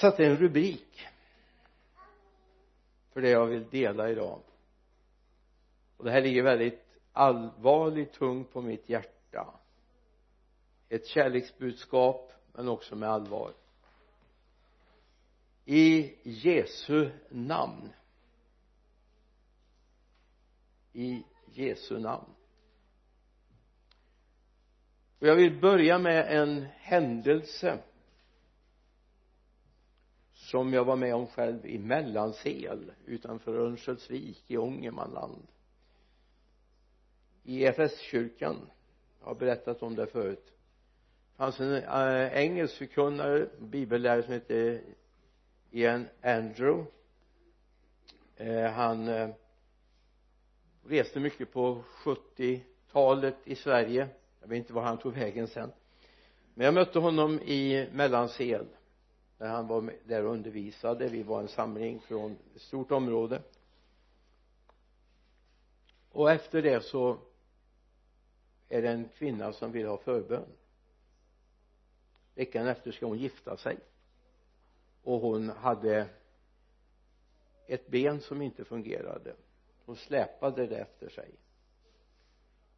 jag satte en rubrik för det jag vill dela idag. Och det här ligger väldigt allvarligt tungt på mitt hjärta. Ett kärleksbudskap men också med allvar. I Jesu namn. I Jesu namn. Och jag vill börja med en händelse som jag var med om själv i Mellansel utanför Örnsköldsvik i Ångermanland. I EFS-kyrkan jag har berättat om det förut. Det fanns en äh, engelsk förkunnare bibellärare som hette Ian Andrew. Eh, han eh, reste mycket på 70-talet i Sverige. Jag vet inte var han tog vägen sen. Men jag mötte honom i Mellansel när han var där och undervisade. Vi var en samling från ett stort område. Och efter det så är det en kvinna som vill ha förbön. Veckan efter ska hon gifta sig. Och hon hade ett ben som inte fungerade. Hon släpade det efter sig.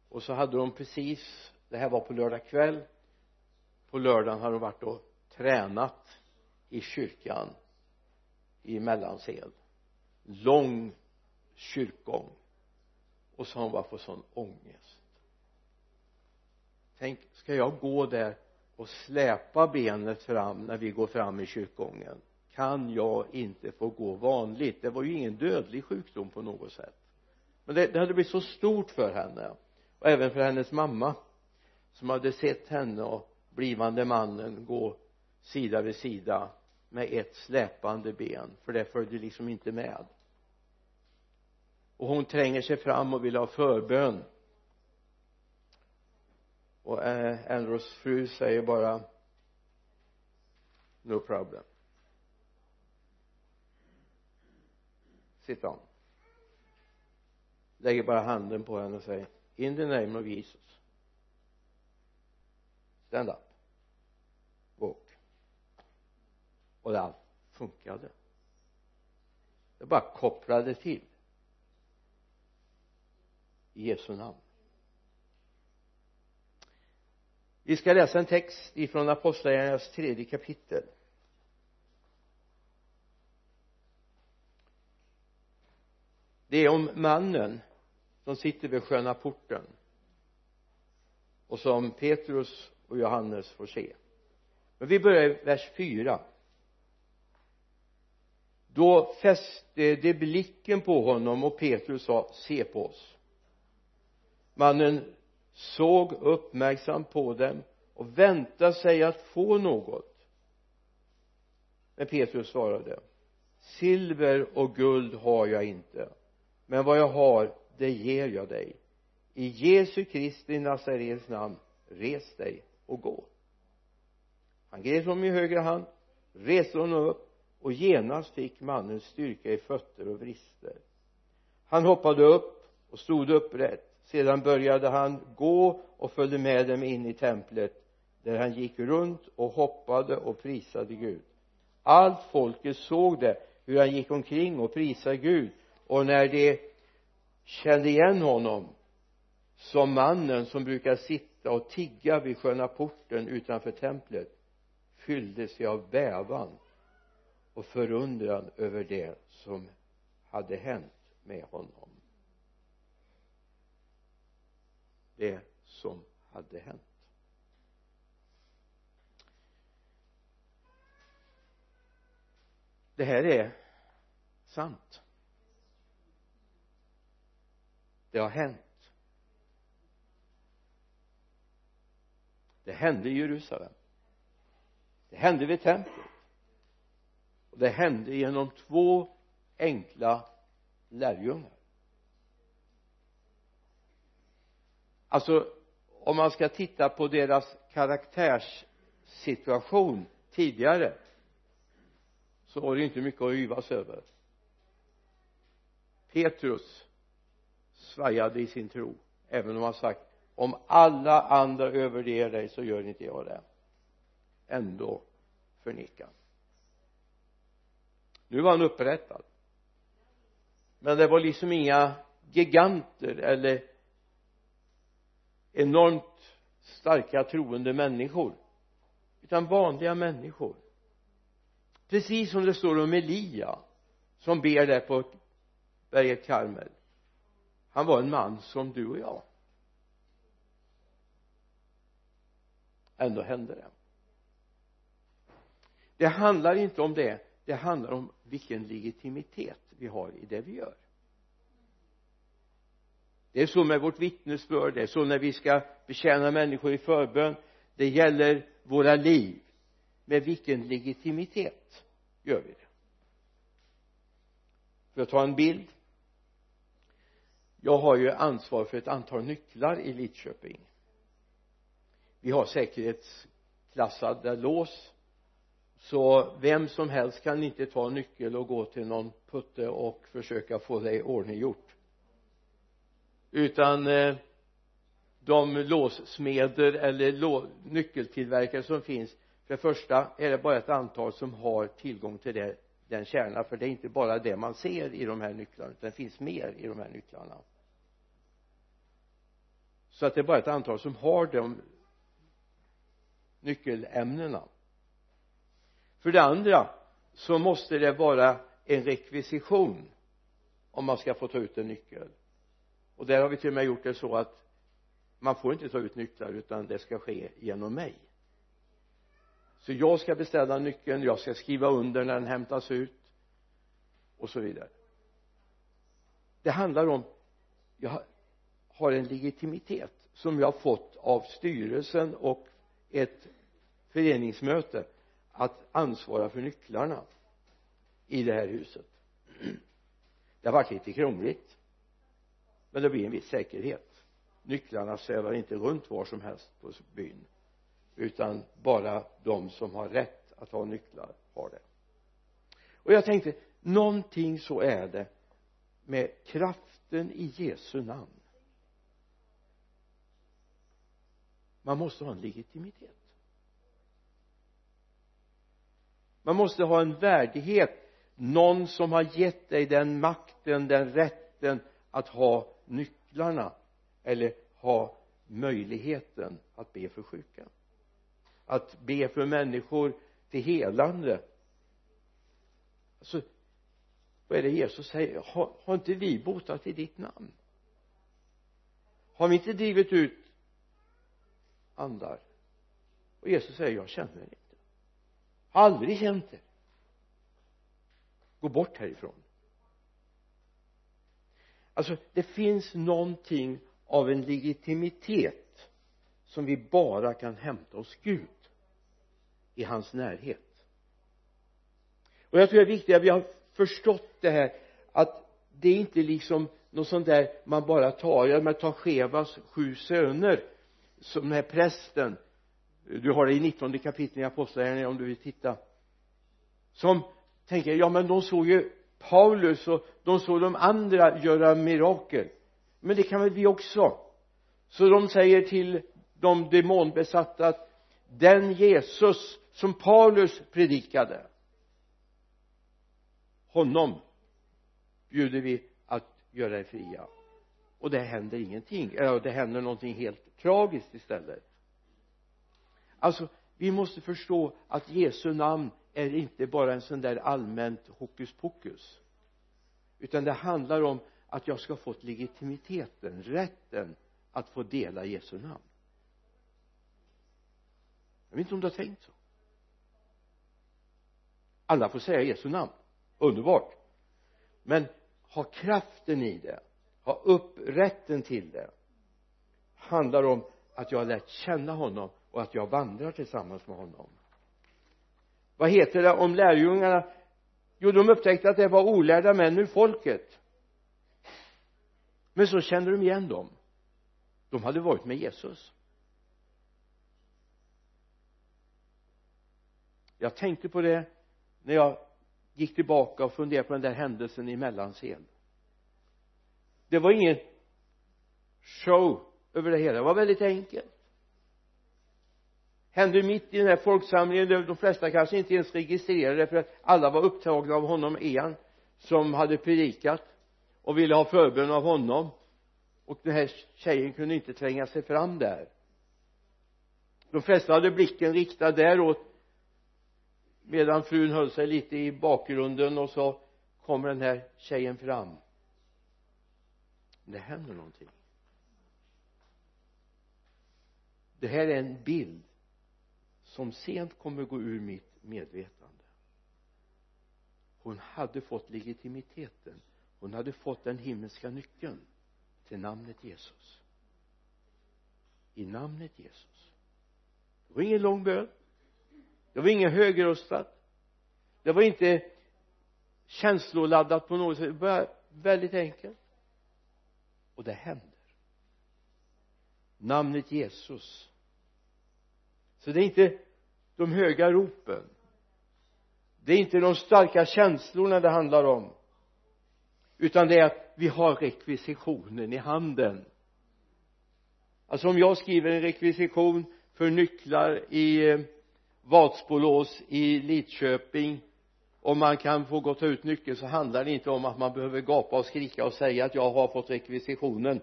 Och så hade hon precis det här var på lördag kväll på lördagen hade hon varit och tränat i kyrkan i Mellansel. Lång kyrkgång. Och så har hon bara fått sån ångest. Tänk ska jag gå där och släpa benet fram när vi går fram i kyrkgången? Kan jag inte få gå vanligt? Det var ju ingen dödlig sjukdom på något sätt. Men det, det hade blivit så stort för henne. Och även för hennes mamma som hade sett henne och blivande mannen gå sida vid sida med ett släpande ben för det följde liksom inte med. Och hon tränger sig fram och vill ha förbön. Och eh, Andrews fru säger bara no problem. Sit down lägger bara handen på henne och säger in the name of Jesus. Stand up. Och det allt funkade det. Bara kopplade till i Jesu namn. Vi ska läsa en text ifrån apostlagärningarnas tredje kapitel. Det är om mannen som sitter vid sköna porten och som Petrus och Johannes får se. Men vi börjar i vers 4 då fäste de blicken på honom och Petrus sa se på oss. Mannen såg uppmärksamt på dem och väntade sig att få något. Men Petrus svarade silver och guld har jag inte men vad jag har det ger jag dig. I Jesu Kristi Nazarens namn res dig och gå. Han grep honom i höger hand reste honom upp och genast fick mannen styrka i fötter och vrister. Han hoppade upp och stod upprätt. Sedan började han gå och följde med dem in i templet där han gick runt och hoppade och prisade Gud. Allt folket såg det hur han gick omkring och prisade Gud. Och när de kände igen honom som mannen som brukar sitta och tigga vid sköna porten utanför templet fylldes sig av bävan och förundran över det som hade hänt med honom. Det som hade hänt. Det här är sant. Det har hänt. Det hände i Jerusalem. Det hände vid templet och det hände genom två enkla lärjungar. Alltså om man ska titta på deras karaktärssituation tidigare så var det inte mycket att yvas över. Petrus svajade i sin tro även om han sagt om alla andra överger dig så gör inte jag det. Ändå förnekade nu var han upprättad. Men det var liksom inga giganter eller enormt starka troende människor utan vanliga människor. Precis som det står om Elia som ber där på berget Karmel. Han var en man som du och jag. Ändå hände det. Det handlar inte om det det handlar om vilken legitimitet vi har i det vi gör. Det är så med vårt vittnesbörd det är så när vi ska betjäna människor i förbön. Det gäller våra liv. Med vilken legitimitet gör vi det? För att ta en bild. Jag har ju ansvar för ett antal nycklar i Lidköping. Vi har säkerhetsklassade lås så vem som helst kan inte ta en nyckel och gå till någon putte och försöka få det i ordning gjort. Utan eh, de låssmeder eller nyckeltillverkare som finns för det första är det bara ett antal som har tillgång till det, den kärnan för det är inte bara det man ser i de här nycklarna utan det finns mer i de här nycklarna. Så att det är bara ett antal som har de nyckelämnena för det andra så måste det vara en rekvisition om man ska få ta ut en nyckel. Och där har vi till och med gjort det så att man får inte ta ut nycklar utan det ska ske genom mig. Så jag ska beställa nyckeln jag ska skriva under när den hämtas ut och så vidare. Det handlar om jag har en legitimitet som jag har fått av styrelsen och ett föreningsmöte att ansvara för nycklarna i det här huset. Det har varit lite krångligt men det blir en viss säkerhet. Nycklarna svävar inte runt var som helst på byn utan bara de som har rätt att ha nycklar har det. Och jag tänkte någonting så är det med kraften i Jesu namn. Man måste ha en legitimitet. Man måste ha en värdighet. Någon som har gett dig den makten, den rätten att ha nycklarna eller ha möjligheten att be för sjuka. Att be för människor till helande. Alltså vad är det Jesus säger? Har, har inte vi botat i ditt namn? Har vi inte drivit ut andar? Och Jesus säger jag känner er har aldrig känt er gå bort härifrån. Alltså det finns någonting av en legitimitet som vi bara kan hämta hos Gud i hans närhet. Och jag tror det är viktigt att vi har förstått det här att det är inte liksom något sånt där man bara tar, ja men ta Chevas sju söner som den här prästen du har det i 19 kapitlet i apostlagärningarna om du vill titta. Som tänker ja men de såg ju Paulus och de såg de andra göra mirakel. Men det kan väl vi också. Så de säger till de demonbesatta att den Jesus som Paulus predikade honom bjuder vi att göra er fria. Och det händer ingenting. Eller det händer någonting helt tragiskt istället alltså vi måste förstå att Jesu namn är inte bara en sån där allmänt hokus pokus utan det handlar om att jag ska få legitimiteten, rätten att få dela Jesu namn. Jag vet inte om du har tänkt så. Alla får säga Jesu namn. Underbart. Men ha kraften i det. Ha upp rätten till det. Handlar om att jag har lärt känna honom och att jag vandrar tillsammans med honom. Vad heter det om lärjungarna? Jo de upptäckte att det var olärda män ur folket. Men så kände de igen dem. De hade varit med Jesus. Jag tänkte på det när jag gick tillbaka och funderade på den där händelsen i Mellansel det var ingen show över det hela. Det var väldigt enkelt hände mitt i den här folksamlingen där de flesta kanske inte ens registrerade det för att alla var upptagna av honom en som hade predikat och ville ha förbön av honom. Och den här tjejen kunde inte tränga sig fram där. De flesta hade blicken riktad däråt medan frun höll sig lite i bakgrunden och så kommer den här tjejen fram. Det händer någonting. Det här är en bild som sent kommer gå ur mitt medvetande. Hon hade fått legitimiteten. Hon hade fått den himmelska nyckeln till namnet Jesus. I namnet Jesus. Det var ingen lång bön. Det var inget högröstat. Det var inte känsloladdat på något sätt. Det var väldigt enkelt. Och det händer. Namnet Jesus så det är inte de höga ropen. Det är inte de starka känslorna det handlar om. Utan det är att vi har rekvisitionen i handen. Alltså om jag skriver en rekvisition för nycklar i eh, Vadsbolås i Lidköping om man kan få gå och ta ut nyckeln så handlar det inte om att man behöver gapa och skrika och säga att jag har fått rekvisitionen.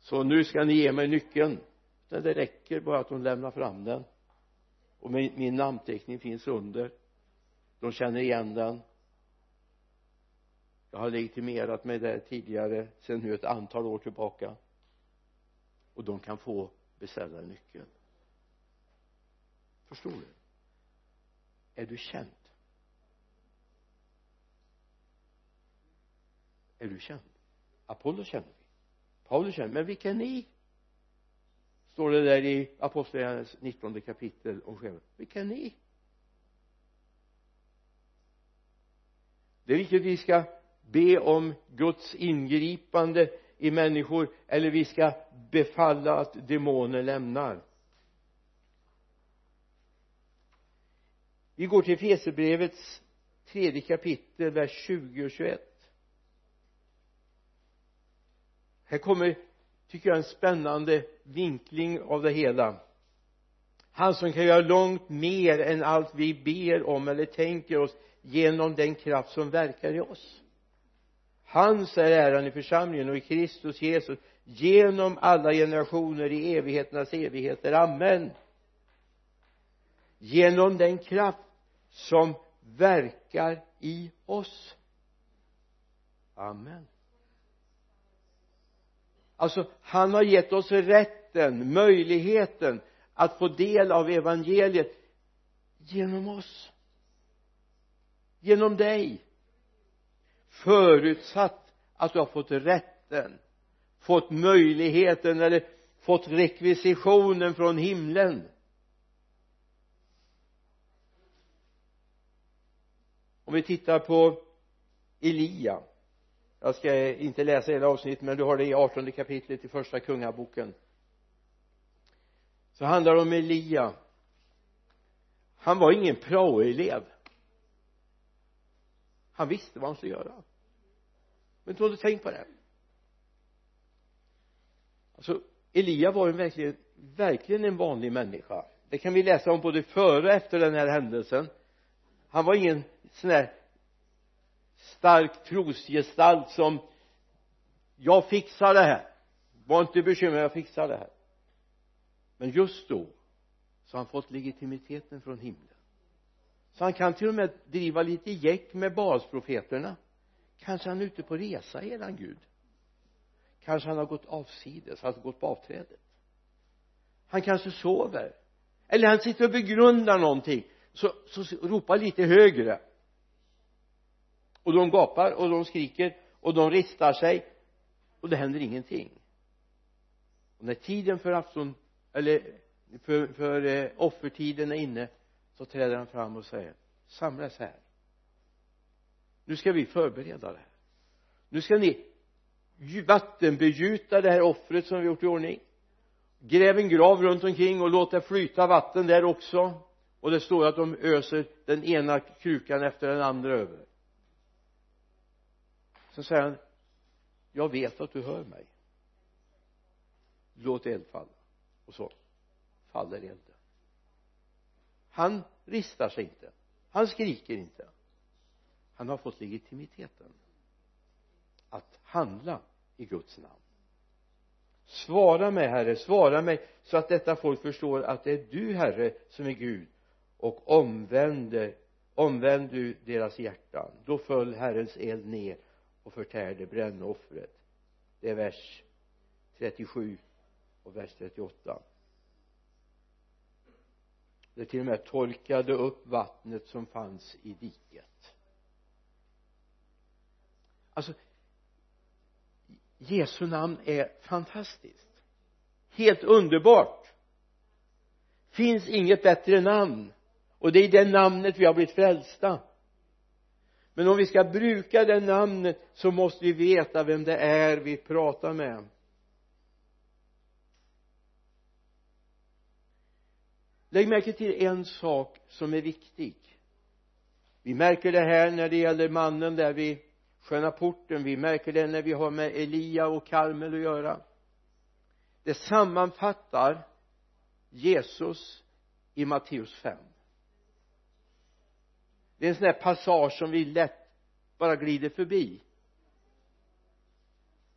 Så nu ska ni ge mig nyckeln utan det räcker bara att de lämnar fram den. Och min, min namnteckning finns under. De känner igen den. Jag har legitimerat mig där tidigare sedan nu ett antal år tillbaka. Och de kan få beställarnyckeln förstår du? Är du känd? Är du känd? Apollo känner vi. Paulus känner men vilka är ni? Står det där i apostlagärningarnas 19 kapitel om själva vilka är ni? Det är viktigt att vi ska be om Guds ingripande i människor eller vi ska befalla att demoner lämnar. Vi går till Efesierbrevets tredje kapitel vers 20 och 21 här kommer tycker jag en spännande vinkling av det hela. Han som kan göra långt mer än allt vi ber om eller tänker oss genom den kraft som verkar i oss. Hans är äran i församlingen och i Kristus Jesus genom alla generationer i evigheternas evigheter, amen. Genom den kraft som verkar i oss. Amen alltså han har gett oss rätten, möjligheten att få del av evangeliet genom oss. Genom dig. Förutsatt att du har fått rätten fått möjligheten eller fått rekvisitionen från himlen. Om vi tittar på Elia jag ska inte läsa hela avsnittet men du har det i 18 kapitlet i första kungaboken. Så handlar det om Elia. Han var ingen praoelev. Han visste vad han skulle göra. Men du har tänkt på det. Alltså Elia var ju verkligen verkligen en vanlig människa. Det kan vi läsa om både före och efter den här händelsen. Han var ingen sån där stark trosgestalt som jag fixar det här. Var inte bekymrad jag fixar det här. Men just då så har han fått legitimiteten från himlen. Så han kan till och med driva lite jäck med Baalsprofeterna kanske han är ute på resa eran Gud. Kanske han har gått avsides, alltså gått på avträdet. Han kanske sover. Eller han sitter och begrundar någonting. Så, så ropa lite högre och de gapar och de skriker och de ristar sig och det händer ingenting. Och när tiden för afton eller för, för eh, offertiden är inne så träder han fram och säger samlas här. Nu ska vi förbereda det här. Nu ska ni vattenbegjuta det här offret som vi gjort i ordning. Gräv en grav runt omkring och låt det flyta vatten där också. Och det står att de öser den ena krukan efter den andra över så säger han jag vet att du hör mig. Låt eld falla och så faller elden. Han ristar sig inte. Han skriker inte. Han har fått legitimiteten att handla i Guds namn. Svara mig herre svara mig så att detta folk förstår att det är du herre som är Gud. Och omvänder omvänd du deras hjärtan. Då föll Herrens eld ner och förtärde brännoffret det är vers 37 och vers 38 det till och med torkade upp vattnet som fanns i diket. Alltså Jesu namn är fantastiskt. Helt underbart. Finns inget bättre namn. Och det är i det namnet vi har blivit frälsta men om vi ska bruka det namnet så måste vi veta vem det är vi pratar med. Lägg märke till en sak som är viktig. Vi märker det här när det gäller mannen där vid sköna porten. Vi märker det när vi har med Elia och Karmel att göra. Det sammanfattar Jesus i Matteus 5 det är en sån här passage som vi lätt bara glider förbi.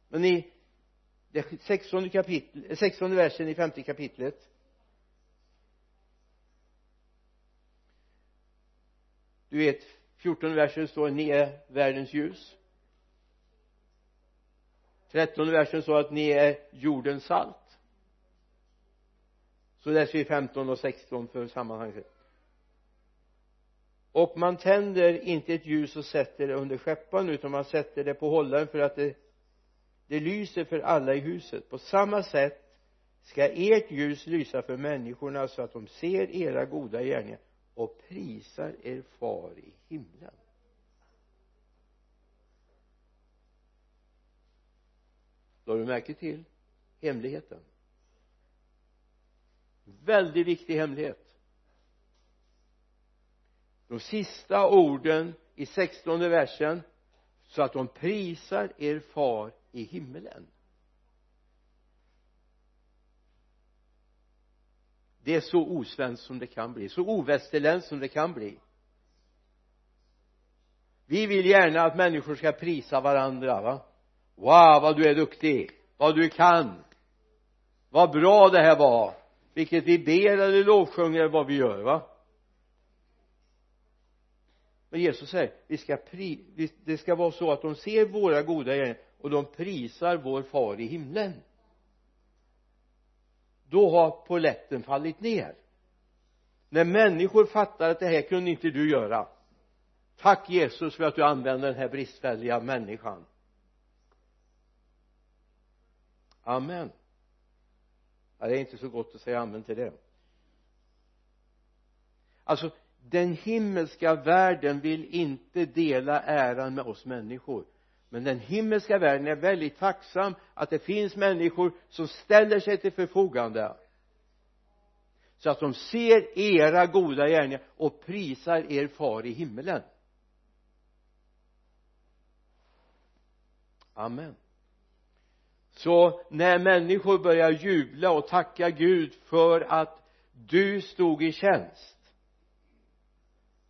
Men i det sextonde kapitlet, eh, sextonde versen i femte kapitlet du vet fjortonde versen står ni är världens ljus. Trettonde versen står att ni är jordens salt. Så läser vi 15 och 16 för sammanhanget och man tänder inte ett ljus och sätter det under skeppan utan man sätter det på hållaren för att det, det lyser för alla i huset. På samma sätt ska ert ljus lysa för människorna så att de ser era goda gärningar och prisar er far i himlen. Då du märke till hemligheten? Väldigt viktig hemlighet de sista orden i sextonde versen så att de prisar er far i himmelen. Det är så osvenskt som det kan bli så ovästerländskt som det kan bli. Vi vill gärna att människor ska prisa varandra va? Wow vad du är duktig vad du kan. Vad bra det här var vilket vi ber eller lovsjunger vad vi gör va? Men Jesus säger vi ska pri, det ska vara så att de ser våra goda gärningar och de prisar vår far i himlen. Då har poletten fallit ner. När människor fattar att det här kunde inte du göra. Tack Jesus för att du använder den här bristfälliga människan. Amen. Ja, det är inte så gott att säga amen till det. Alltså den himmelska världen vill inte dela äran med oss människor. Men den himmelska världen är väldigt tacksam att det finns människor som ställer sig till förfogande. Så att de ser era goda gärningar och prisar er far i himmelen. Amen. Så när människor börjar jubla och tacka Gud för att du stod i tjänst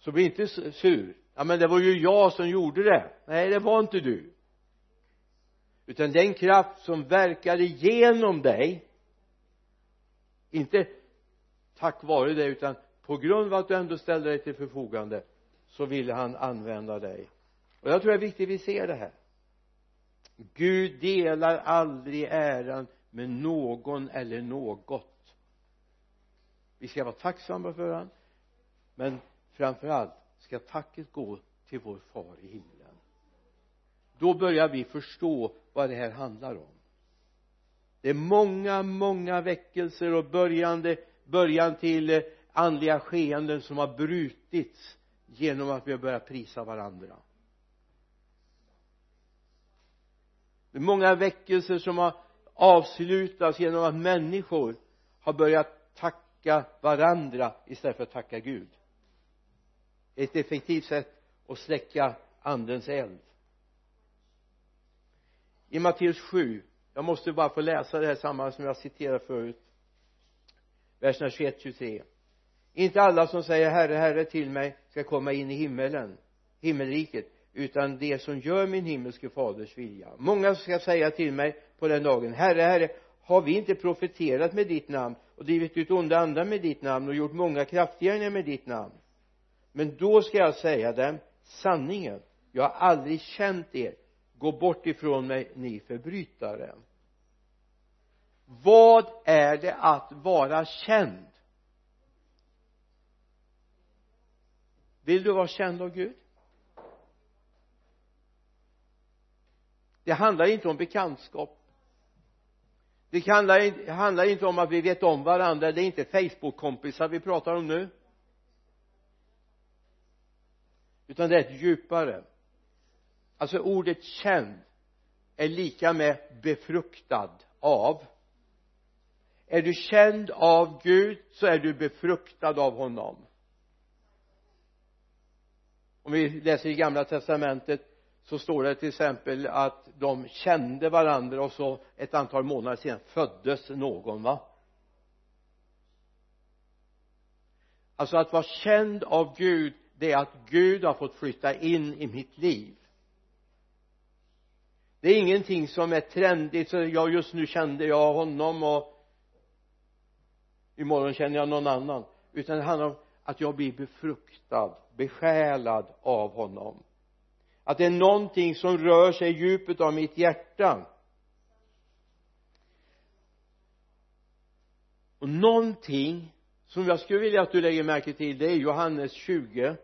så bli inte sur. Ja men det var ju jag som gjorde det. Nej det var inte du. Utan den kraft som verkade genom dig inte tack vare det utan på grund av att du ändå ställde dig till förfogande så ville han använda dig. Och jag tror det är viktigt att vi ser det här. Gud delar aldrig äran med någon eller något. Vi ska vara tacksamma för honom men framför allt ska tacket gå till vår far i himlen. Då börjar vi förstå vad det här handlar om. Det är många många väckelser och börjande början till eh, andliga skeenden som har brutits genom att vi har börjat prisa varandra. Det är många väckelser som har avslutats genom att människor har börjat tacka varandra istället för att tacka Gud ett effektivt sätt att släcka andens eld. I Matteus 7 jag måste bara få läsa det här samma som jag citerade förut. Verserna 21 23 inte alla som säger herre herre till mig ska komma in i himmelen himmelriket utan det som gör min himmelske faders vilja. Många ska säga till mig på den dagen herre herre har vi inte profeterat med ditt namn och drivit ut onda andar med ditt namn och gjort många kraftgärningar med ditt namn? Men då ska jag säga dem sanningen. Jag har aldrig känt er gå bort ifrån mig ni förbrytare. Vad är det att vara känd? Vill du vara känd av Gud? Det handlar inte om bekantskap. Det handlar, handlar inte om att vi vet om varandra. Det är inte Facebook-kompisar vi pratar om nu utan det är ett djupare. Alltså ordet känd är lika med befruktad av. Är du känd av Gud så är du befruktad av honom. Om vi läser i gamla testamentet så står det till exempel att de kände varandra och så ett antal månader sedan föddes någon va? Alltså att vara känd av Gud det är att Gud har fått flytta in i mitt liv. Det är ingenting som är trendigt så jag just nu kände jag honom och imorgon känner jag någon annan. Utan det handlar om att jag blir befruktad besjälad av honom. Att det är någonting som rör sig i djupet av mitt hjärta. Och någonting som jag skulle vilja att du lägger märke till det är Johannes 20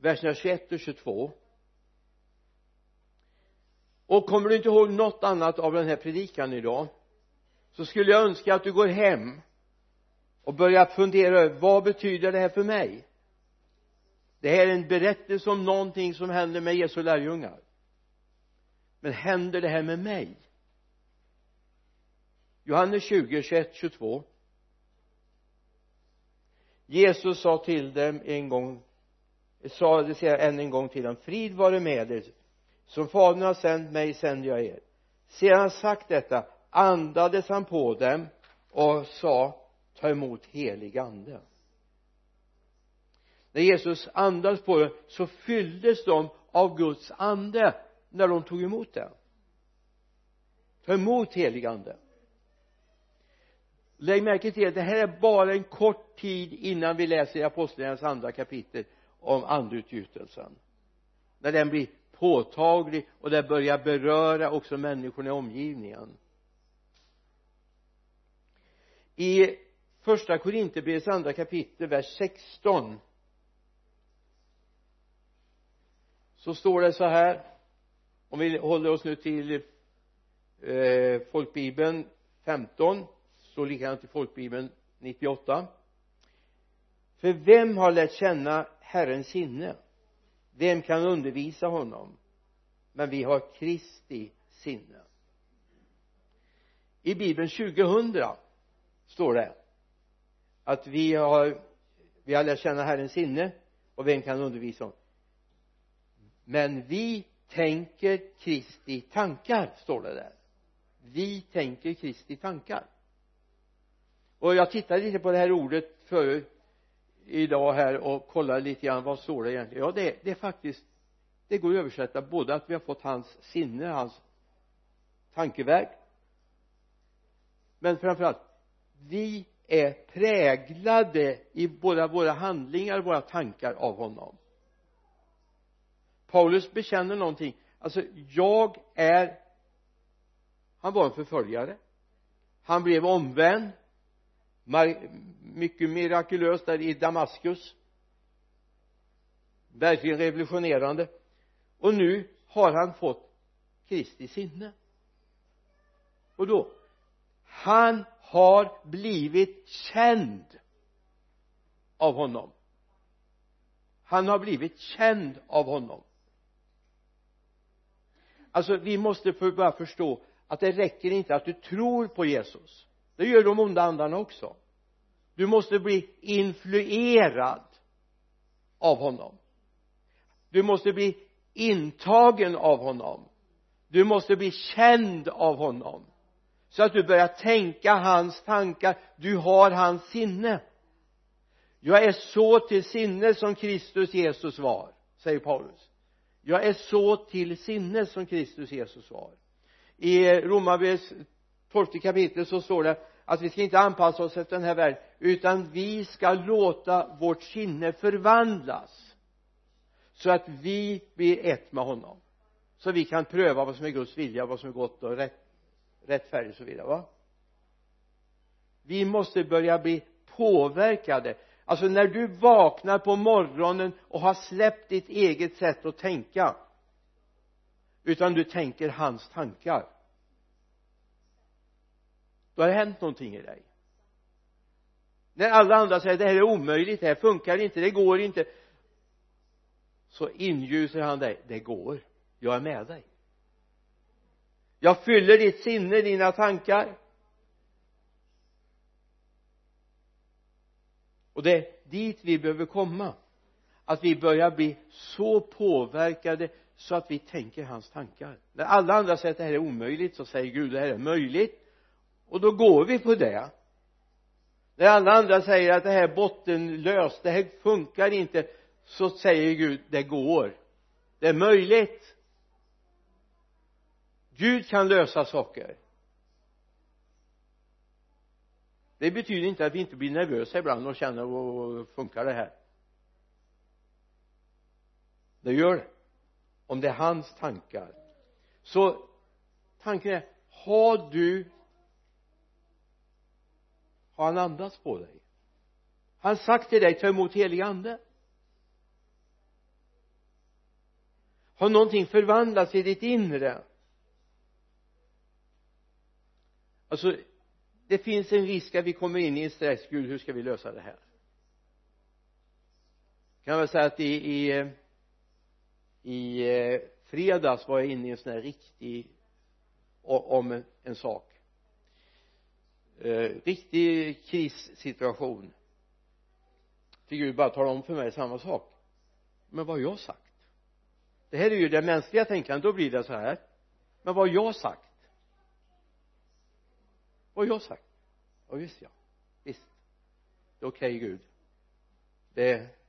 verserna 21 och 22 och kommer du inte ihåg något annat av den här predikan idag så skulle jag önska att du går hem och börjar fundera över vad betyder det här för mig? Det här är en berättelse om någonting som händer med Jesu lärjungar. Men händer det här med mig? Johannes 20, 21, 22 Jesus sa till dem en gång sa det säger än en gång till dem frid vare med er. Som fadern har sänt mig sänder jag er. Sedan han sagt detta andades han på dem och sa ta emot helig ande. När Jesus andades på dem så fylldes de av Guds ande när de tog emot det. Ta emot helig ande. Lägg märke till att det här är bara en kort tid innan vi läser i apostlagärningarnas andra kapitel om andeutgjutelsen när den blir påtaglig och det börjar beröra också människorna i omgivningen. I första Korinthierbrevets andra kapitel vers 16 så står det så här om vi håller oss nu till eh, folkbibeln 15 står likadant i folkbibeln 98 för vem har lärt känna Herrens sinne. Vem kan undervisa honom? Men vi har Kristi sinne. I bibeln 2000 står det att vi har vi har lärt känna Herrens sinne och vem kan undervisa honom? Men vi tänker Kristi tankar står det där. Vi tänker Kristi tankar. Och jag tittade lite på det här ordet förut idag här och kollade lite grann vad står det egentligen? Ja det, det är faktiskt det går att översätta både att vi har fått hans sinne, hans tankevärld men framförallt vi är präglade i båda våra handlingar, våra tankar av honom. Paulus bekänner någonting. Alltså jag är han var en förföljare. Han blev omvänd mycket mirakulöst där i Damaskus. Verkligen revolutionerande. Och nu har han fått Kristi sinne. Och då han har blivit känd av honom. Han har blivit känd av honom. Alltså vi måste bara förstå att det räcker inte att du tror på Jesus det gör de onda andarna också. Du måste bli influerad av honom. Du måste bli intagen av honom. Du måste bli känd av honom. Så att du börjar tänka hans tankar. Du har hans sinne. Jag är så till sinne som Kristus Jesus var säger Paulus. Jag är så till sinne som Kristus Jesus var. I Romarbrevets tolfte kapitel så står det att vi ska inte anpassa oss efter den här världen utan vi ska låta vårt sinne förvandlas så att vi blir ett med honom. Så vi kan pröva vad som är Guds vilja vad som är gott och rätt, rättfärdigt och så vidare va? Vi måste börja bli påverkade. Alltså när du vaknar på morgonen och har släppt ditt eget sätt att tänka utan du tänker hans tankar då har det hänt någonting i dig. När alla andra säger det här är omöjligt det här funkar inte det går inte. Så ingjuter han dig. Det går. Jag är med dig. Jag fyller ditt sinne, dina tankar. Och det är dit vi behöver komma. Att vi börjar bli så påverkade så att vi tänker hans tankar. När alla andra säger att det här är omöjligt så säger Gud det här är möjligt och då går vi på det. När alla andra säger att det här är bottenlöst det här funkar inte så säger Gud det går. Det är möjligt. Gud kan lösa saker. Det betyder inte att vi inte blir nervösa ibland och känner och funkar det här? Det gör det. Om det är hans tankar. Så tanken är har du har han andats på dig. Har han sagt till dig ta emot helig ande. Har någonting förvandlats i ditt inre? Alltså det finns en risk att vi kommer in i en stress Gud hur ska vi lösa det här? Kan väl säga att i, i, i eh, fredags var jag inne i en sån här riktig om en, en sak eh, riktig krissituation. Fick Gud bara tala om för mig samma sak. Men vad har jag sagt? Det här är ju det mänskliga tänkandet då blir det så här. Men vad har jag sagt? Vad har jag sagt? Ja visst ja. Visst. Det är okej okay, Gud. Det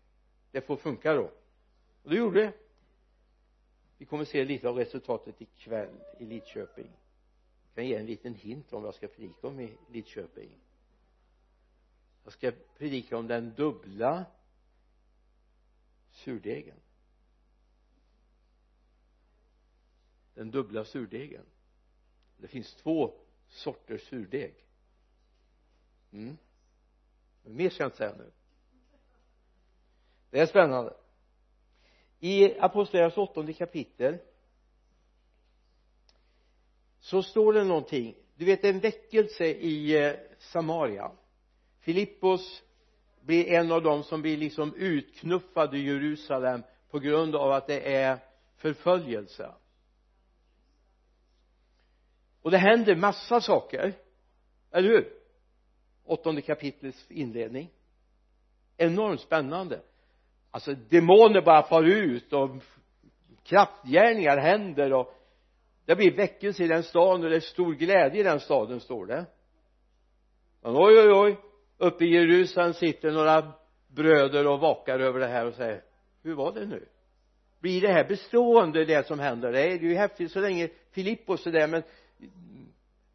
det får funka då. Och det gjorde det. Vi kommer se lite av resultatet ikväll i Lidköping kan ge en liten hint om vad jag ska predika om i Lidköping? Jag ska predika om den dubbla surdegen. Den dubbla surdegen. Det finns två sorters surdeg. Mm. men mer ska jag inte säga nu. Det är spännande. I apostlagärningarnas åttonde kapitel så står det någonting. Du vet en väckelse i eh, Samaria. Filippos blir en av dem som blir liksom utknuffade i Jerusalem på grund av att det är förföljelse. Och det händer massa saker. Eller hur? Åttonde kapitlets inledning. Enormt spännande. Alltså demoner bara far ut och kraftgärningar händer och det blir väckelse i den staden och det är stor glädje i den staden står det. Men oj oj oj uppe i Jerusalem sitter några bröder och vakar över det här och säger hur var det nu? Blir det här bestående det som händer? Det är ju häftigt så länge Filippos är där men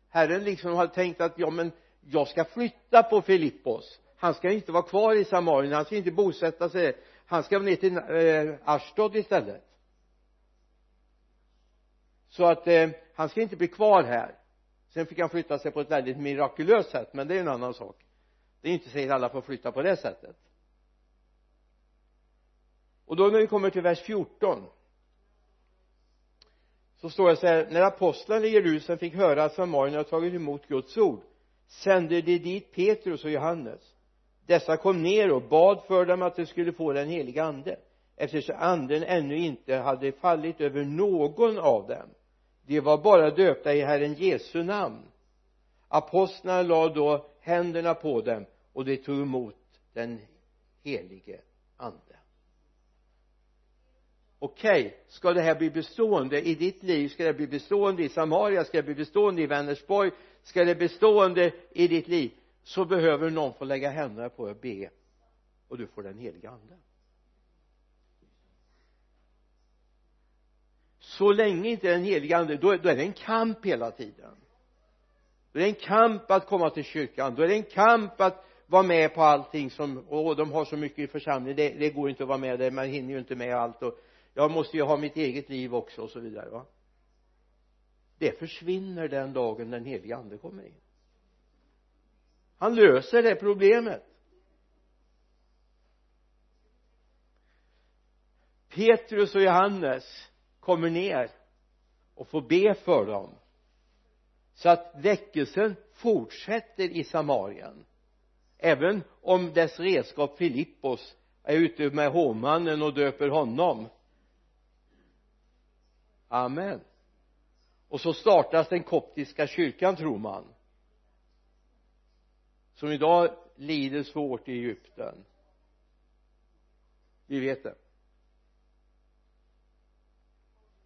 Herren liksom har tänkt att ja men jag ska flytta på Filippos. Han ska inte vara kvar i Samarien han ska inte bosätta sig. Han ska ner till eh, Ashdod istället så att eh, han ska inte bli kvar här. Sen fick han flytta sig på ett väldigt mirakulöst sätt men det är en annan sak. Det är inte säkert alla får flytta på det sättet. Och då när vi kommer till vers 14 så står det så här när apostlarna i Jerusalem fick höra att samarierna tagit emot Guds ord sände de dit Petrus och Johannes. Dessa kom ner och bad för dem att de skulle få den heliga ande eftersom anden ännu inte hade fallit över någon av dem de var bara döpta i Herren Jesu namn. Apostlarna lade då händerna på dem och de tog emot den helige ande. Okej okay, ska det här bli bestående i ditt liv? Ska det bli bestående i Samaria? Ska det bli bestående i Vänersborg? Ska det bli bestående i ditt liv? Så behöver någon få lägga händerna på och be. Och du får den heliga anden så länge inte den heliga ande då, då är det en kamp hela tiden. Då är det en kamp att komma till kyrkan då är det en kamp att vara med på allting som, och de har så mycket i församlingen det, det går inte att vara med där man hinner ju inte med allt och jag måste ju ha mitt eget liv också och så vidare va. Det försvinner den dagen den helige ande kommer in. Han löser det problemet. Petrus och Johannes kommer ner och får be för dem. Så att väckelsen fortsätter i Samarien. Även om dess redskap Filippos är ute med hovmannen och döper honom. Amen. Och så startas den koptiska kyrkan tror man. Som idag lider svårt i Egypten. Vi vet det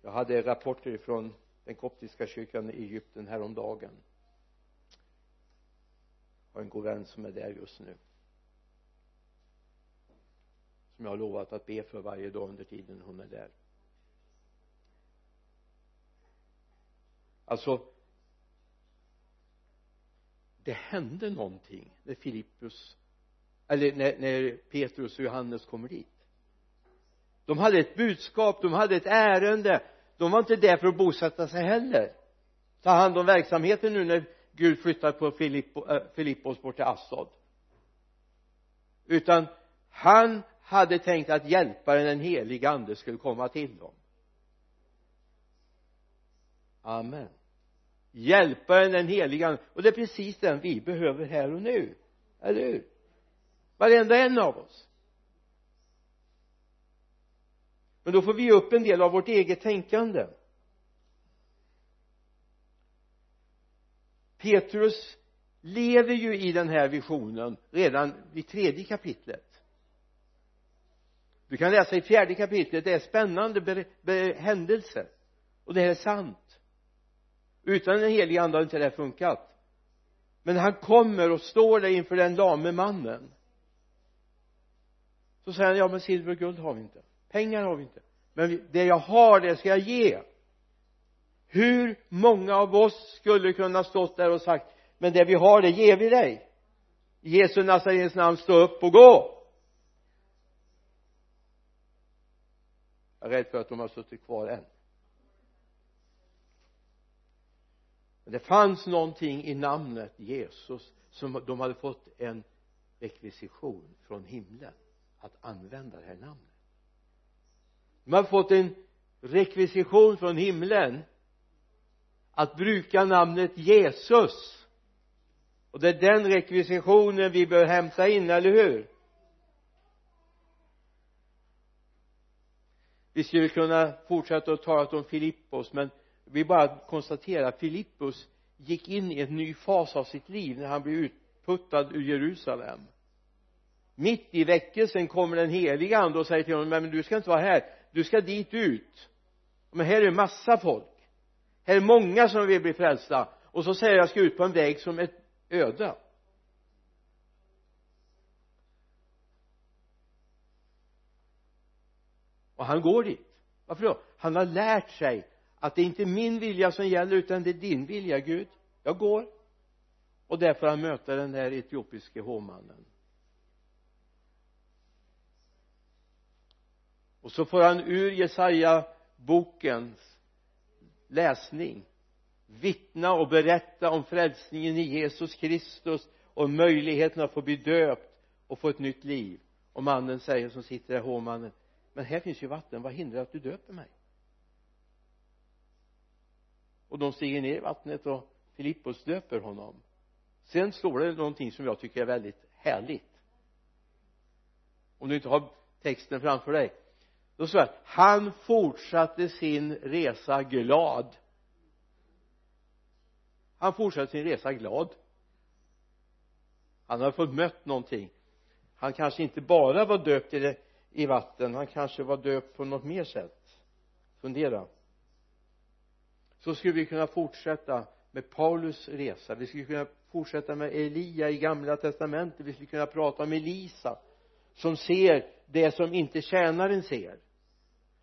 jag hade rapporter från den koptiska kyrkan i Egypten häromdagen. Jag har en god vän som är där just nu. Som jag har lovat att be för varje dag under tiden hon är där. Alltså det hände någonting när Filippus eller när, när Petrus och Johannes kommer dit. De hade ett budskap, de hade ett ärende de var inte där för att bosätta sig heller. Ta hand om verksamheten nu när Gud flyttar på Filippo, äh, Filippos bort till Assad. Utan han hade tänkt att hjälparen den heliga ande skulle komma till dem. Amen. Hjälparen den heliga ande. Och det är precis den vi behöver här och nu. Eller hur? Varenda en av oss. Men då får vi upp en del av vårt eget tänkande. Petrus lever ju i den här visionen redan vid tredje kapitlet. Du kan läsa i fjärde kapitlet det är spännande händelser och det här är sant. Utan den helige ande hade inte det här funkat. Men han kommer och står där inför den lame mannen. Så säger han ja men silver och guld har vi inte pengar har vi inte. Men det jag har det ska jag ge. Hur många av oss skulle kunna stått där och sagt men det vi har det ger vi dig. I Jesu Nazarens namn stå upp och gå. Jag är rädd för att de har suttit kvar än. Men det fanns någonting i namnet Jesus som de hade fått en rekvisition från himlen att använda det här namnet de hade fått en rekvisition från himlen att bruka namnet Jesus. Och det är den rekvisitionen vi bör hämta in, eller hur? Vi skulle kunna fortsätta att tala om Filippos men vi bara konstaterar Filippos gick in i en ny fas av sitt liv när han blev utputtad ur Jerusalem. Mitt i väckelsen kommer den heliga ande och säger till honom men du ska inte vara här du ska dit ut. Men här är massa folk. Här är många som vill bli frälsta. Och så säger jag ska ut på en väg som är öde. Och han går dit. Varför då? Han har lärt sig att det är inte min vilja som gäller utan det är din vilja Gud. Jag går. Och därför han möter den där etiopiske hovmannen. Och så får han ur Jesaja bokens läsning vittna och berätta om frälsningen i Jesus Kristus och möjligheten att få bli döpt och få ett nytt liv. Och mannen säger som sitter där hovmannen men här finns ju vatten vad hindrar att du döper mig? Och de stiger ner i vattnet och Filippos döper honom. Sen står det någonting som jag tycker är väldigt härligt. Om du inte har texten framför dig då står det han fortsatte sin resa glad. Han fortsatte sin resa glad. Han hade fått mött någonting. Han kanske inte bara var döpt i, det, i vatten han kanske var döpt på något mer sätt. Fundera. Så skulle vi kunna fortsätta med Paulus resa. Vi skulle kunna fortsätta med Elia i gamla testamentet. Vi skulle kunna prata om Elisa som ser det som inte tjänaren ser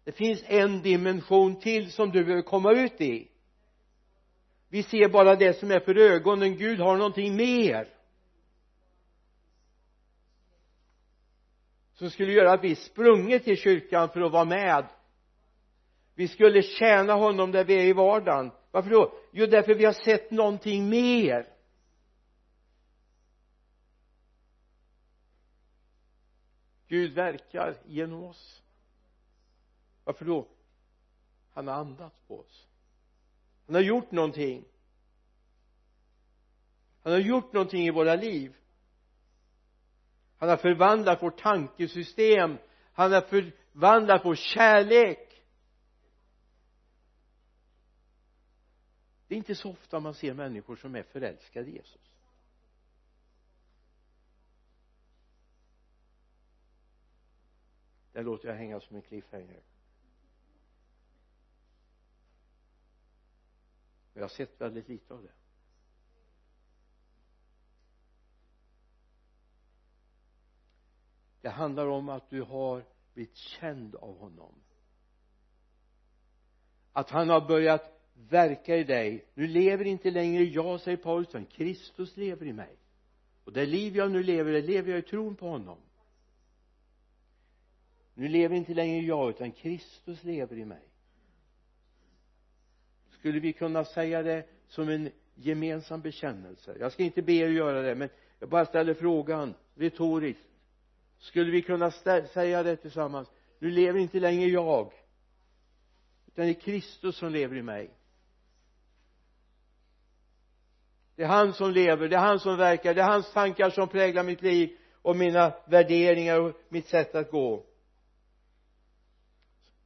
det finns en dimension till som du behöver komma ut i. Vi ser bara det som är för ögonen. Gud har någonting mer. Som skulle göra att vi sprungit till kyrkan för att vara med. Vi skulle tjäna honom där vi är i vardagen. Varför då? Jo därför vi har sett någonting mer. Gud verkar genom oss varför då? Han har andats på oss. Han har gjort någonting. Han har gjort någonting i våra liv. Han har förvandlat vårt tankesystem. Han har förvandlat vår kärlek. Det är inte så ofta man ser människor som är förälskade i Jesus. Det låter jag hänga som en cliffhanger. Och jag har sett väldigt lite av det. Det handlar om att du har blivit känd av honom. Att han har börjat verka i dig. Nu lever inte längre jag säger Paulus utan Kristus lever i mig. Och det liv jag nu lever det lever jag i tron på honom. Nu lever inte längre jag utan Kristus lever i mig skulle vi kunna säga det som en gemensam bekännelse? Jag ska inte be er göra det men jag bara ställer frågan retoriskt. Skulle vi kunna säga det tillsammans? Nu lever inte längre jag utan det är Kristus som lever i mig. Det är han som lever, det är han som verkar, det är hans tankar som präglar mitt liv och mina värderingar och mitt sätt att gå.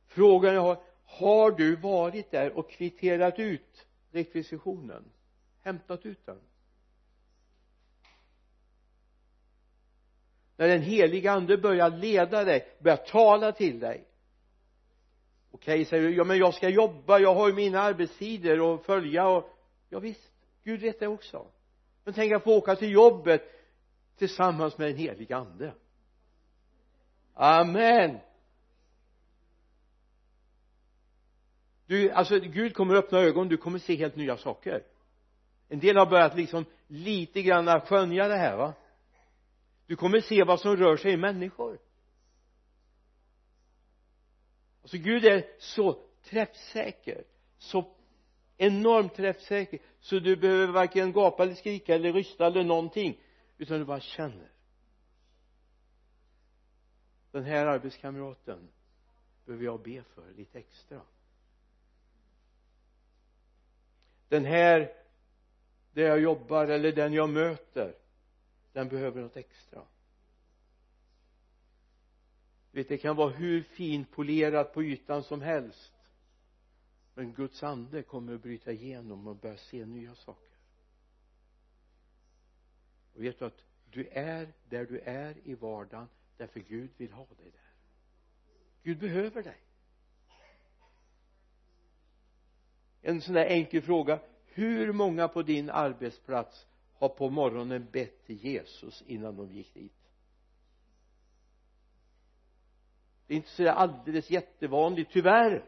Frågan jag har har du varit där och kvitterat ut rekvisitionen? Hämtat ut den? När den heliga ande börjar leda dig börjar tala till dig. Okej okay, säger du ja men jag ska jobba jag har ju mina arbetstider att följa och ja visst Gud vet det också. Men tänk att få åka till jobbet tillsammans med den heliga ande. Amen! Du alltså Gud kommer öppna ögon du kommer se helt nya saker. En del har börjat liksom lite grann skönja det här va? Du kommer se vad som rör sig i människor. Alltså Gud är så träffsäker så enormt träffsäker så du behöver varken gapa eller skrika eller rysta eller någonting utan du bara känner. Den här arbetskamraten behöver jag be för lite extra. Den här där jag jobbar eller den jag möter den behöver något extra. Vet det kan vara hur finpolerat på ytan som helst. Men Guds ande kommer att bryta igenom och börja se nya saker. Och vet du att du är där du är i vardagen därför Gud vill ha dig där. Gud behöver dig. En sån där enkel fråga. Hur många på din arbetsplats har på morgonen bett till Jesus innan de gick dit? Det är inte så alldeles jättevanligt tyvärr.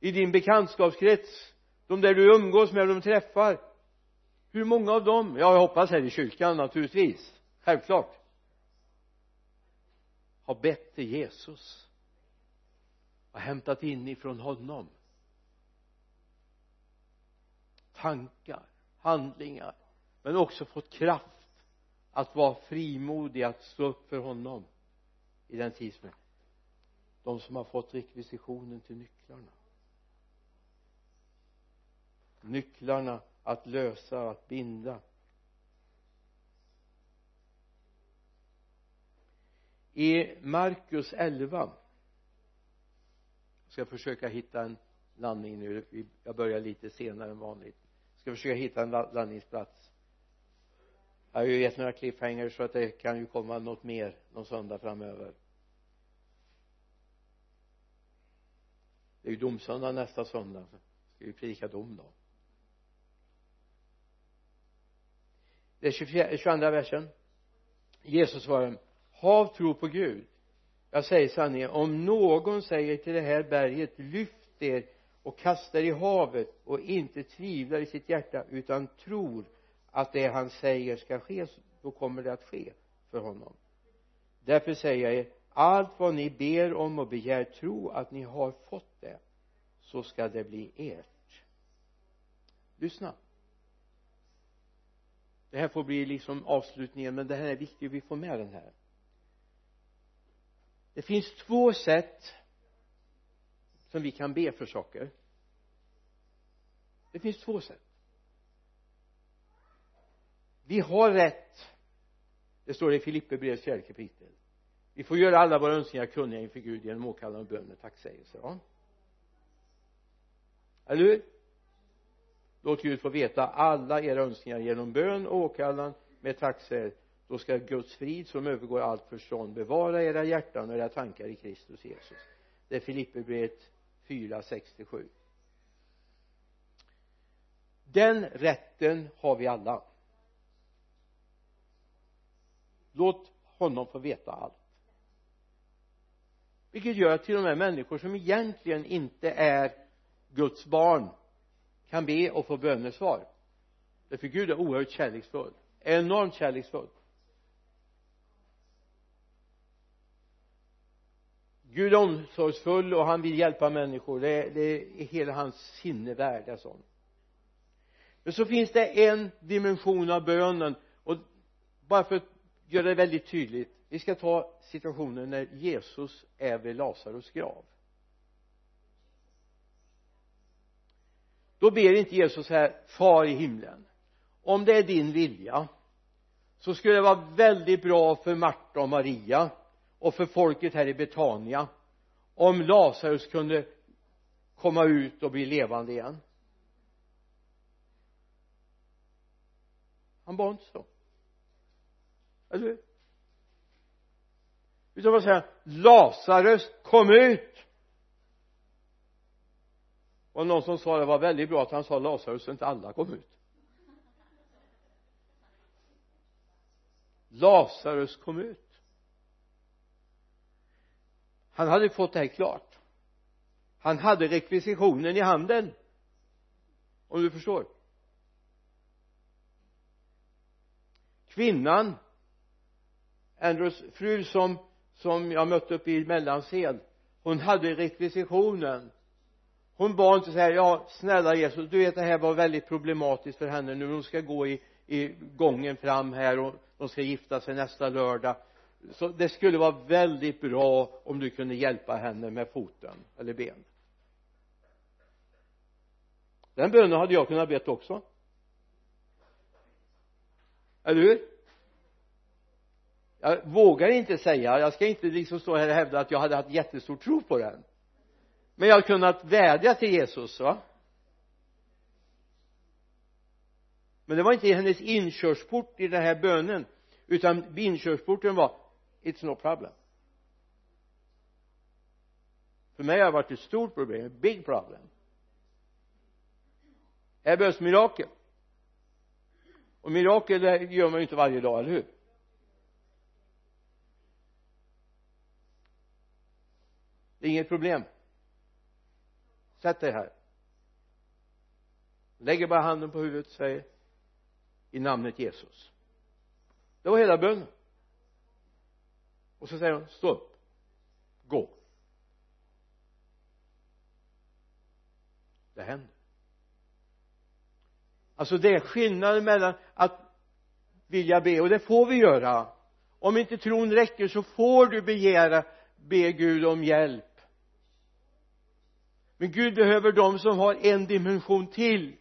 I din bekantskapskrets de där du umgås med och de träffar hur många av dem? Ja jag hoppas här i kyrkan naturligtvis. Självklart. Har bett till Jesus och hämtat in ifrån honom. Tankar, handlingar men också fått kraft att vara frimodig att stå upp för honom i den tid som är. De som har fått rekvisitionen till nycklarna. Nycklarna att lösa, att binda. I Markus 11 ska försöka hitta en landning nu? Jag börjar lite senare än vanligt. Ska försöka hitta en landningsplats? Jag har ju gett några cliffhangers så att det kan ju komma något mer någon söndag framöver. Det är ju domsöndag nästa söndag. Ska vi predika dom då? Det är 24, 22 versen. Jesus svarar hav tro på Gud jag säger sanningen om någon säger till det här berget lyft er och kasta er i havet och inte tvivlar i sitt hjärta utan tror att det han säger ska ske då kommer det att ske för honom. Därför säger jag er allt vad ni ber om och begär tro att ni har fått det så ska det bli ert. Lyssna. Det här får bli liksom avslutningen men det här är viktigt vi får med den här det finns två sätt som vi kan be för saker. Det finns två sätt. Vi har rätt det står i Filipperbrevets fjärde kapitel. Vi får göra alla våra önskningar kunniga inför Gud genom åkallan och bön med tacksägelse va? Eller hur? Låt Gud få veta alla era önskningar genom bön och åkallan med tacksägelse då ska Guds frid som övergår allt förstånd bevara era hjärtan och era tankar i Kristus Jesus. Det är Filipperbrevet 4, 67 den rätten har vi alla. Låt honom få veta allt. Vilket gör att till och med människor som egentligen inte är Guds barn kan be och få bönesvar. Därför Gud är oerhört kärleksfull enormt kärleksfull. Gud är omsorgsfull och han vill hjälpa människor. Det, det är hela hans sinnevärld är sån. Men så finns det en dimension av bönen. Och bara för att göra det väldigt tydligt. Vi ska ta situationen när Jesus är vid Lazarus grav. Då ber inte Jesus här far i himlen. Om det är din vilja så skulle det vara väldigt bra för Marta och Maria och för folket här i Betania om Lazarus kunde komma ut och bli levande igen. Han bad inte så. Eller hur? Utan vad säger Lazarus kom ut! Och någon som sa det var väldigt bra att han sa Lazarus så inte alla kom ut. Lazarus kom ut han hade fått det här klart. Han hade rekvisitionen i handen. Om du förstår. Kvinnan Andrews fru som som jag mötte uppe i Mellansel hon hade rekvisitionen. Hon bad inte så här ja snälla Jesus du vet det här var väldigt problematiskt för henne nu. Hon ska gå i, i gången fram här och de ska gifta sig nästa lördag så det skulle vara väldigt bra om du kunde hjälpa henne med foten eller ben. Den bönen hade jag kunnat bett också. Eller hur? Jag vågar inte säga. Jag ska inte liksom stå här och hävda att jag hade haft jättestor tro på den. Men jag har kunnat vädja till Jesus va? Men det var inte hennes inkörsport i den här bönen utan inkörsporten var it's no problem. För mig har det varit ett stort problem, ett big problem. Här behövs mirakel. Och mirakel gör man ju inte varje dag, eller hur? Det är inget problem. Sätt dig här. Lägger bara handen på huvudet och säger i namnet Jesus. Det var hela bönen och så säger hon stå upp gå. Det händer. Alltså det är skillnaden mellan att vilja be och det får vi göra. Om inte tron räcker så får du begära be Gud om hjälp. Men Gud behöver dem som har en dimension till.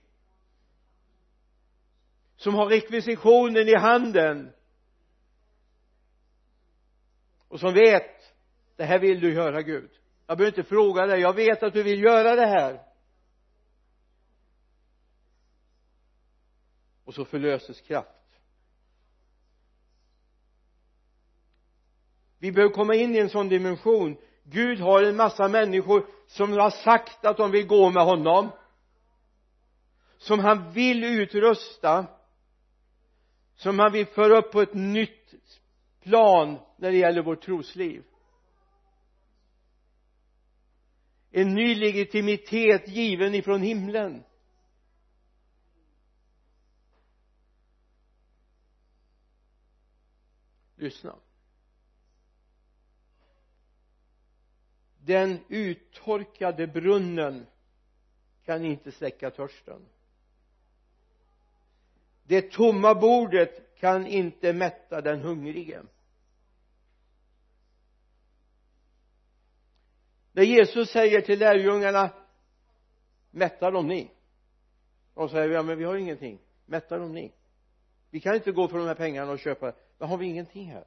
Som har rekvisitionen i handen och som vet det här vill du göra Gud. Jag behöver inte fråga dig. Jag vet att du vill göra det här. Och så förlöses kraft. Vi behöver komma in i en sån dimension. Gud har en massa människor som har sagt att de vill gå med honom. Som han vill utrusta. Som han vill föra upp på ett nytt plan när det gäller vårt trosliv. En ny legitimitet given ifrån himlen. Lyssna. Den uttorkade brunnen kan inte släcka törsten. Det tomma bordet kan inte mätta den hungrige. När Jesus säger till lärjungarna mätta dem ni? De säger ja men vi har ingenting. Mätta dem ni? Vi kan inte gå för de här pengarna och köpa. Men har vi ingenting här?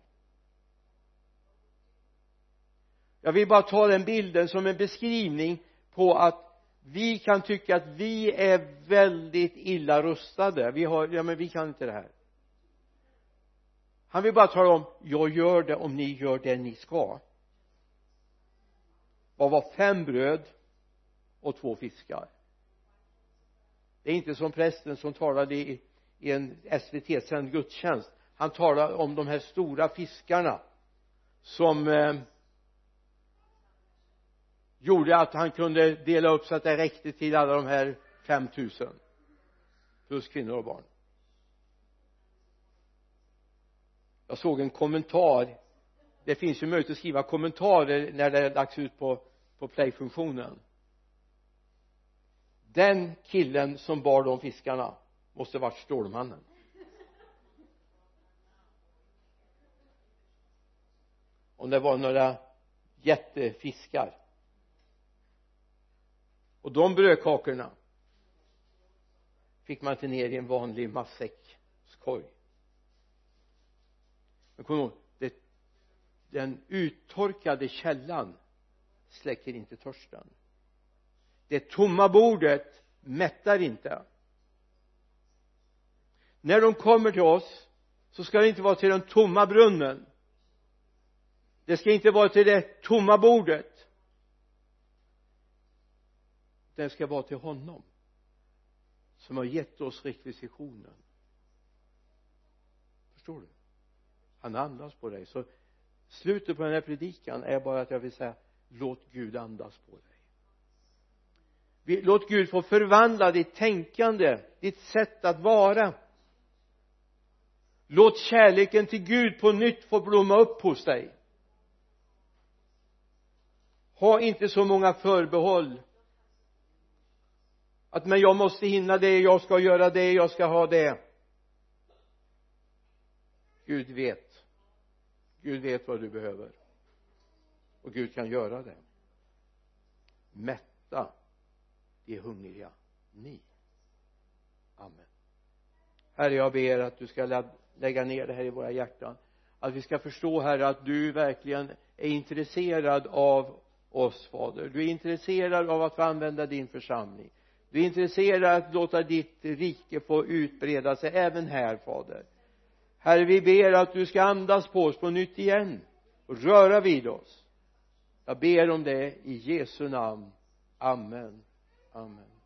Jag vill bara ta den bilden som en beskrivning på att vi kan tycka att vi är väldigt illa rustade. Vi har, ja men vi kan inte det här. Han vill bara tala om jag gör det om ni gör det ni ska vad var fem bröd och två fiskar? Det är inte som prästen som talade i, i en SVT-sänd gudstjänst. Han talade om de här stora fiskarna som eh, gjorde att han kunde dela upp så att det räckte till alla de här 5000 plus kvinnor och barn. Jag såg en kommentar. Det finns ju möjlighet att skriva kommentarer när det är dags ut på på playfunktionen. Den killen som bar de fiskarna måste varit Stålmannen. Om det var några jättefiskar. Och de brödkakorna fick man inte ner i en vanlig matsäckskorg. Men kom ihåg det, den uttorkade källan släcker inte törsten. Det tomma bordet mättar inte. När de kommer till oss så ska det inte vara till den tomma brunnen. Det ska inte vara till det tomma bordet. Det ska vara till honom som har gett oss rekvisitionen. Förstår du? Han andas på dig. Så slutet på den här predikan är bara att jag vill säga låt Gud andas på dig. Låt Gud få förvandla ditt tänkande ditt sätt att vara. Låt kärleken till Gud på nytt få blomma upp hos dig. Ha inte så många förbehåll. Att men jag måste hinna det, jag ska göra det, jag ska ha det. Gud vet. Gud vet vad du behöver och Gud kan göra det. Mätta de hungriga ni. Amen. Herre jag ber att du ska lägga ner det här i våra hjärtan. Att vi ska förstå herre att du verkligen är intresserad av oss fader. Du är intresserad av att få använda din församling. Du är intresserad att låta ditt rike få utbreda sig även här fader. Herre vi ber att du ska andas på oss på nytt igen och röra vid oss jag ber om det i Jesu namn. Amen. Amen.